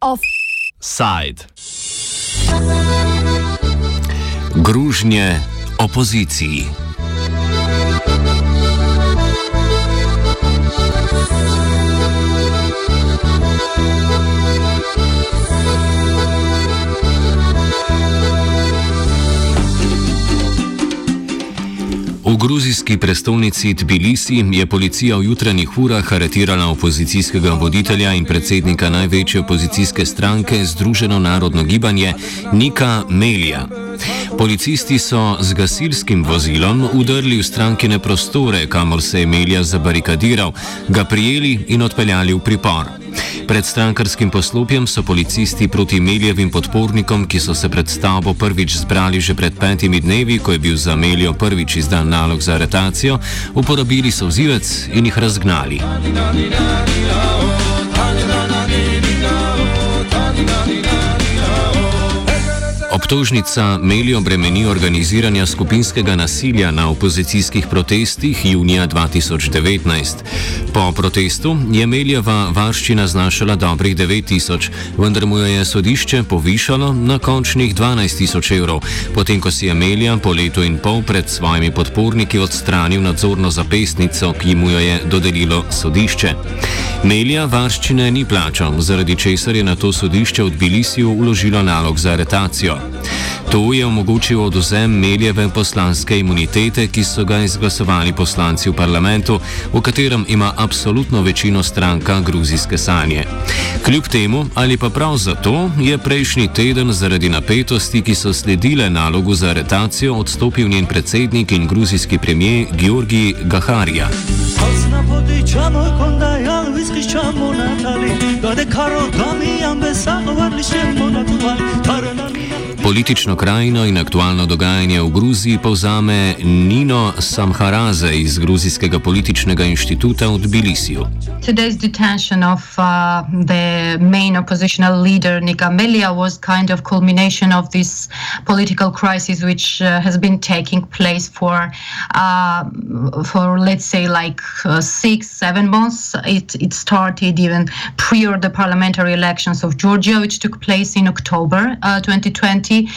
Offside. Gružnje opoziciji. V gruzijski prestolnici Tbilisi je policija v jutranjih urah aretirala opozicijskega voditelja in predsednika največje opozicijske stranke Združeno narodno gibanje Nika Melija. Policisti so z gasilskim vozilom udrli v strankine prostore, kamor se je Melija zabarikadiral, ga prijeli in odpeljali v pripor. Pred strankarskim poslopjem so policisti proti Meljevim podpornikom, ki so se pred stavbo prvič zbrali že pred petimi dnevi, ko je bil za Meljo prvič izdan nalog za aretacijo, uporabili sozivec in jih razgnali. Obtožnica Melijo bremeni organiziranja skupinskega nasilja na opozicijskih protestih junija 2019. Po protestu je Melijeva varščina znašala dobrih 9000, vendar mu jo je sodišče povišalo na končnih 12000 evrov, potem ko si je Melija po letu in pol pred svojimi podporniki odstranil nadzorno zapestnico, ki mu jo je dodelilo sodišče. Melija varščine ni plačal, zaradi česar je na to sodišče v Tbilisiju uložilo nalog za aretacijo. To je omogočil oduzem Meljeve poslanske imunitete, ki so ga izglasovali poslanci v parlamentu, v katerem ima absolutno večino stranka gruzijske sanje. Kljub temu, ali pa prav zato, je prejšnji teden zaradi napetosti, ki so sledile nalogu za aretacijo, odstopil njen predsednik in gruzijski premijer Georgi Gaharija. Politično krajino in aktualno dogajanje v Gruziji povzame Nino Samharaze iz Gruzijskega političnega inštituta v Tbilisiju. Today's detention of uh, the main oppositional leader Nika Melia was kind of culmination of this political crisis which uh, has been taking place for uh, for let's say like uh, six seven months. It it started even prior the parliamentary elections of Georgia, which took place in October 2020. Uh,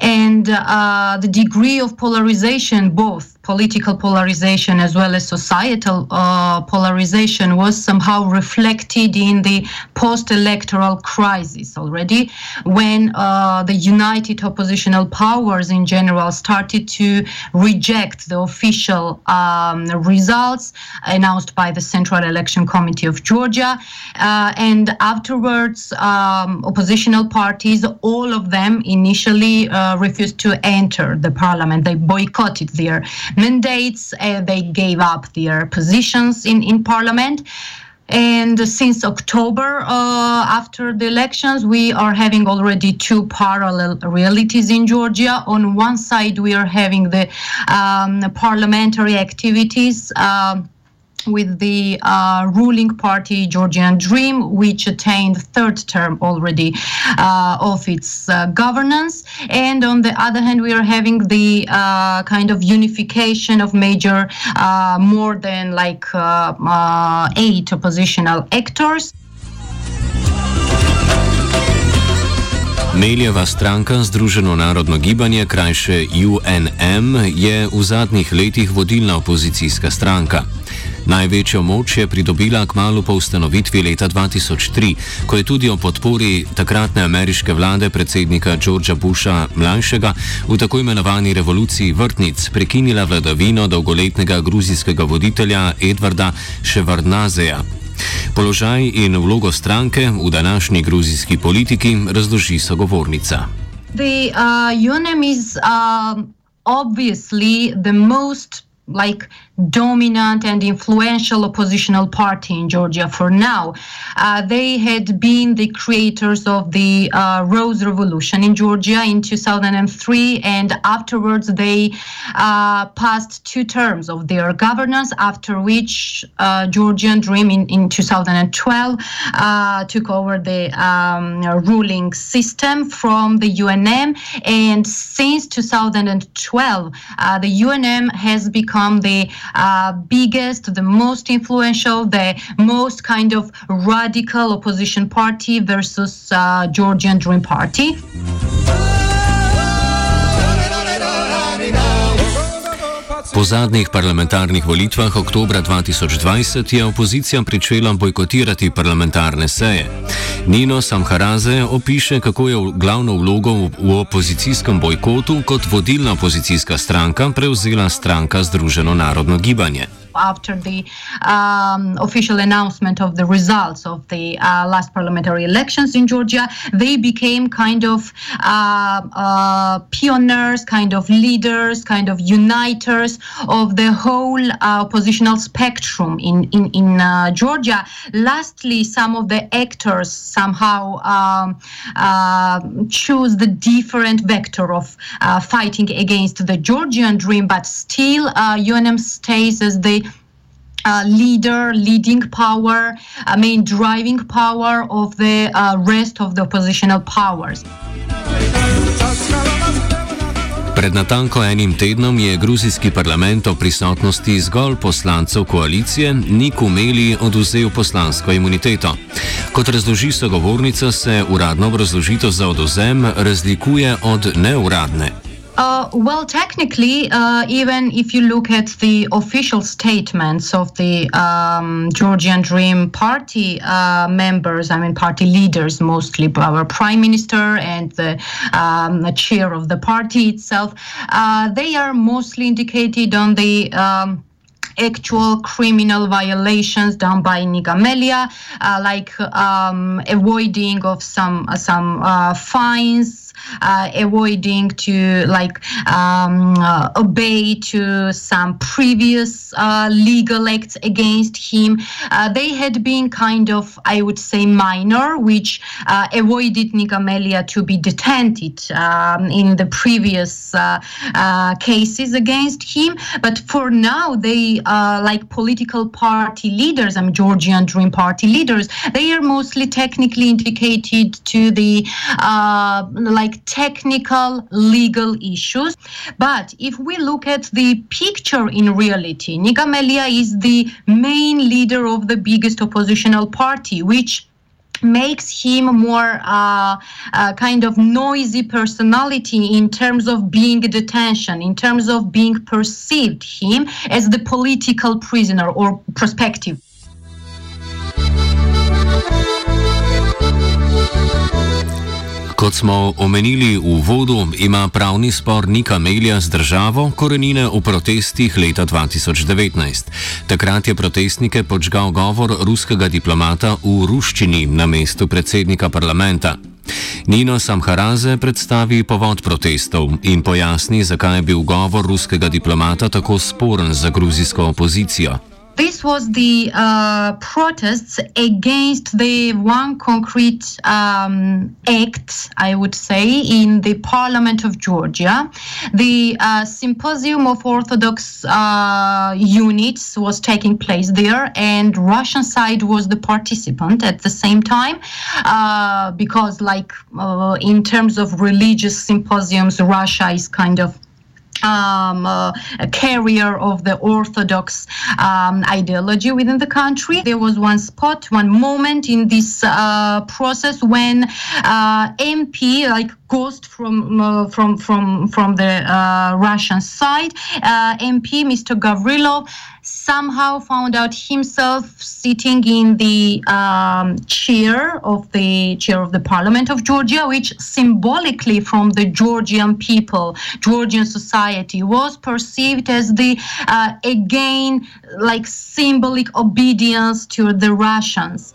and uh, the degree of polarization, both political polarization as well as societal uh, polarization was somehow reflected in the post-electoral crisis already when uh, the united oppositional powers in general started to reject the official um, results announced by the central election committee of georgia. Uh, and afterwards um, oppositional parties all of them initially uh, refused to enter the parliament. They boycotted their mandates. Uh, they gave up their positions in, in parliament. And since October, uh, after the elections, we are having already two parallel realities in Georgia. On one side, we are having the um, parliamentary activities. Uh, with the uh, ruling party Georgian Dream, which attained third term already uh, of its uh, governance. And on the other hand, we are having the uh, kind of unification of major, uh, more than like uh, eight oppositional actors. Meljeva stranka Združeno narodno gibanje, krajše UNM, je v zadnjih letih vodilna opozicijska stranka. Največjo moč je pridobila kmalo po ustanovitvi leta 2003, ko je tudi o podpori takratne ameriške vlade predsednika Georgea Busha mlajšega v tako imenovani revoluciji vrtnic prekinila vladavino dolgoletnega gruzijskega voditelja Edvarda Ševardnazeja. Položaj in vlogo stranke v današnji gruzijski politiki razloži sogovornica. The, uh, like dominant and influential oppositional party in Georgia for now. Uh, they had been the creators of the uh, Rose Revolution in Georgia in 2003, and afterwards they uh, passed two terms of their governance, after which uh, Georgian Dream in, in 2012 uh, took over the um, ruling system from the UNM, and since 2012, uh, the UNM has become the uh, biggest, the most influential, the most kind of radical opposition party versus uh, Georgian Dream Party. Po zadnjih parlamentarnih volitvah oktobra 2020 je opozicija pričela bojkotirati parlamentarne seje. Nino Samharaze opiše, kako je glavno vlogo v opozicijskem bojkotu kot vodilna opozicijska stranka prevzela stranka Združeno narodno gibanje. After the um, official announcement of the results of the uh, last parliamentary elections in Georgia, they became kind of uh, uh, pioneers, kind of leaders, kind of uniters of the whole uh, oppositional spectrum in in, in uh, Georgia. Lastly, some of the actors somehow um, choose the different vector of fighting against the Georgian dream, but still UNM stays as the uh, leader, leading power, I mean, driving power of the uh, rest of the oppositional powers. Pred natanko enim tednom je gruzijski parlament o prisotnosti zgolj poslancev koalicije Niku Meli oduzel poslansko imuniteto. Kot razloži sogovornica, se uradno obrazložitev za odozem razlikuje od neuradne. Uh, well, technically, uh, even if you look at the official statements of the um, Georgian Dream Party uh, members, I mean, party leaders mostly, our prime minister and the, um, the chair of the party itself, uh, they are mostly indicated on the um, actual criminal violations done by Nika Melia, uh, like um, avoiding of some uh, some uh, fines, uh, avoiding to like um, uh, obey to some previous uh, legal acts against him. Uh, they had been kind of, I would say, minor, which uh, avoided Nika Melia to be detained um, in the previous uh, cases against him. But for now, they like political party leaders, I mean Georgian Dream Party leaders. They are mostly technically indicated to the like like technical legal issues. But if we look at the picture in reality, Nika Melia is the main leader of the biggest oppositional party, which makes him more uh, uh, kind of noisy personality in terms of being detention, in terms of being perceived him as the political prisoner or prospective. Kot smo omenili v vodu, ima pravni spor Nika Melja z državo korenine v protestih leta 2019. Takrat je protestnike počgal govor ruskega diplomata v ruščini na mestu predsednika parlamenta. Nino Samharaze predstavi povod protestov in pojasni, zakaj je bil govor ruskega diplomata tako sporen za gruzijsko opozicijo. This was the uh, protests against the one concrete um, act, I would say, in the Parliament of Georgia. The uh, Symposium of Orthodox uh, Units was taking place there, and Russian side was the participant at the same time, uh, because, like, uh, in terms of religious symposiums, Russia is kind of um, uh, a carrier of the orthodox um, ideology within the country. There was one spot, one moment in this uh, process when uh, MP, like ghost from uh, from from from the uh, Russian side, uh, MP Mr. Gavrilov somehow found out himself sitting in the um, chair of the chair of the Parliament of Georgia, which symbolically, from the Georgian people, Georgian society, was perceived as the uh, again like symbolic obedience to the Russians.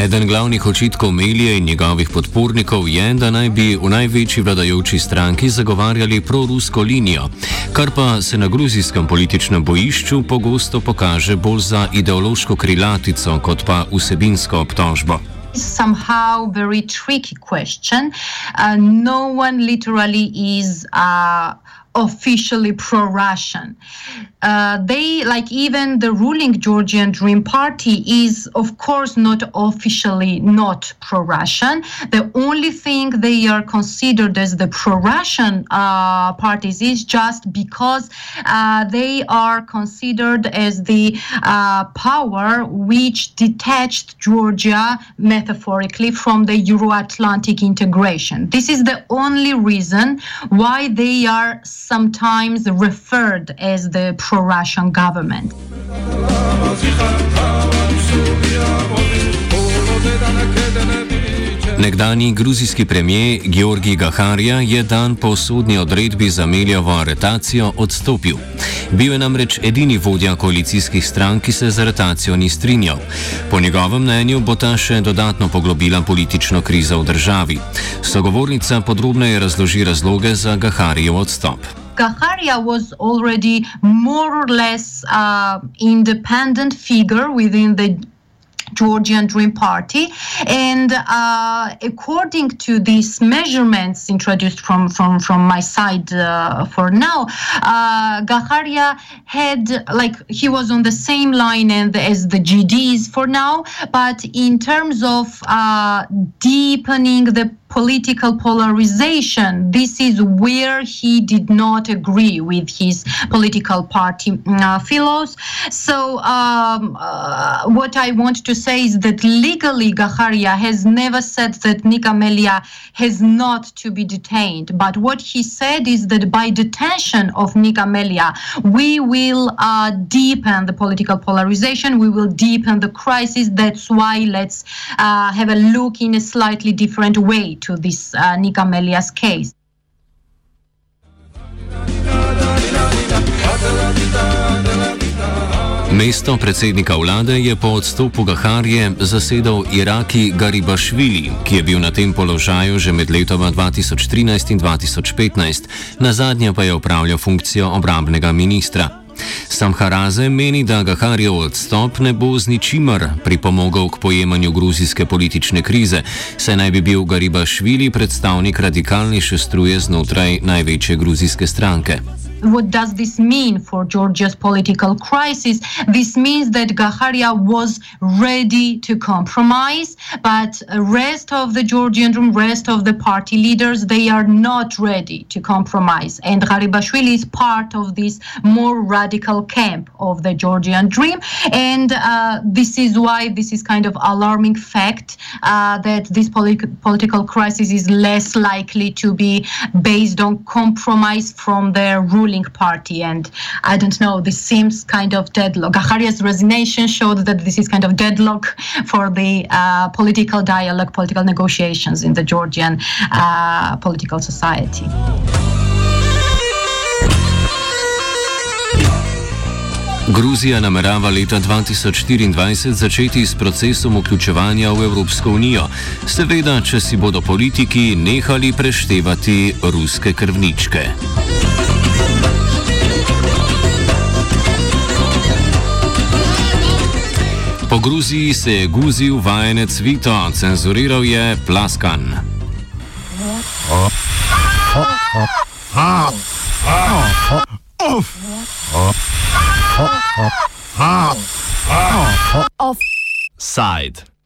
Eden glavnih očitkov Melije in njegovih podpornikov je, da naj bi v največji vladajoči stranki zagovarjali prorusko linijo, kar pa se na gruzijskem političnem bojišču pogosto pokaže bolj za ideološko krilatico kot pa vsebinsko obtožbo. Somehow, very tricky question. Uh, no one literally is. Uh, officially pro-Russian. Uh, they like even the ruling Georgian Dream Party is of course not officially not pro-Russian. The only thing they are considered as the pro-Russian uh, parties is just because uh, they are considered as the uh, power which detached Georgia metaphorically from the Euro-Atlantic integration. This is the only reason why they are sometimes referred as the pro Russian government. Nekdani gruzijski premijer Georgi Gaharja je dan po sodni odredbi za Meljovo aretacijo odstopil. Bil je namreč edini vodja koalicijskih strank, ki se z aretacijo ni strinjal. Po njegovem mnenju bo ta še dodatno poglobila politično krizo v državi. Sogovornica podrobneje razloži razloge za Gaharjev odstop. Gaharia was already more or less uh, independent figure within the Georgian Dream Party. And uh, according to these measurements introduced from, from, from my side uh, for now, uh, Gaharia had, like, he was on the same line and, as the GDs for now, but in terms of uh, deepening the political polarization. This is where he did not agree with his political party uh, fellows. So, um, uh, what I want to say is that legally, Gaharia has never said that Nika Melia has not to be detained. But what he said is that by detention of Nika Melia, we will uh, deepen the political polarization, we will deepen the crisis. That's why let's uh, have a look in a slightly different way to this uh, case. Mesto predsednika vlade je po odstopu Gaharje zasedal Iraki Garibašvili, ki je bil na tem položaju že med letoma 2013 in 2015, na zadnje pa je upravljal funkcijo obrambnega ministra. Sam Haraze meni, da Gaharjev odstop ne bo z ničimer pripomogel k pojemanju gruzijske politične krize, saj naj bi bil Garibašvili predstavnik radikalnejše struje znotraj največje gruzijske stranke. What does this mean for Georgia's political crisis? This means that Gaharia was ready to compromise, but rest of the Georgian dream, rest of the party leaders, they are not ready to compromise. And Garibashvili is part of this more radical camp of the Georgian dream. And uh, this is why this is kind of alarming fact uh, that this politi- political crisis is less likely to be based on compromise from the ruling ruling party. And I don't know, this seems kind of deadlock. Gaharia's resignation showed that this is kind of deadlock for the uh, political dialogue, political negotiations in the Georgian uh, political society. Gruzija namerava leta 2024 začeti s procesom vključevanja v Evropsko unijo, seveda, če si bodo politiki nehali preštevati ruske krvničke. Po Gruziji se je guzil vajenec Vito, cenzuriral je plaskan. Offside.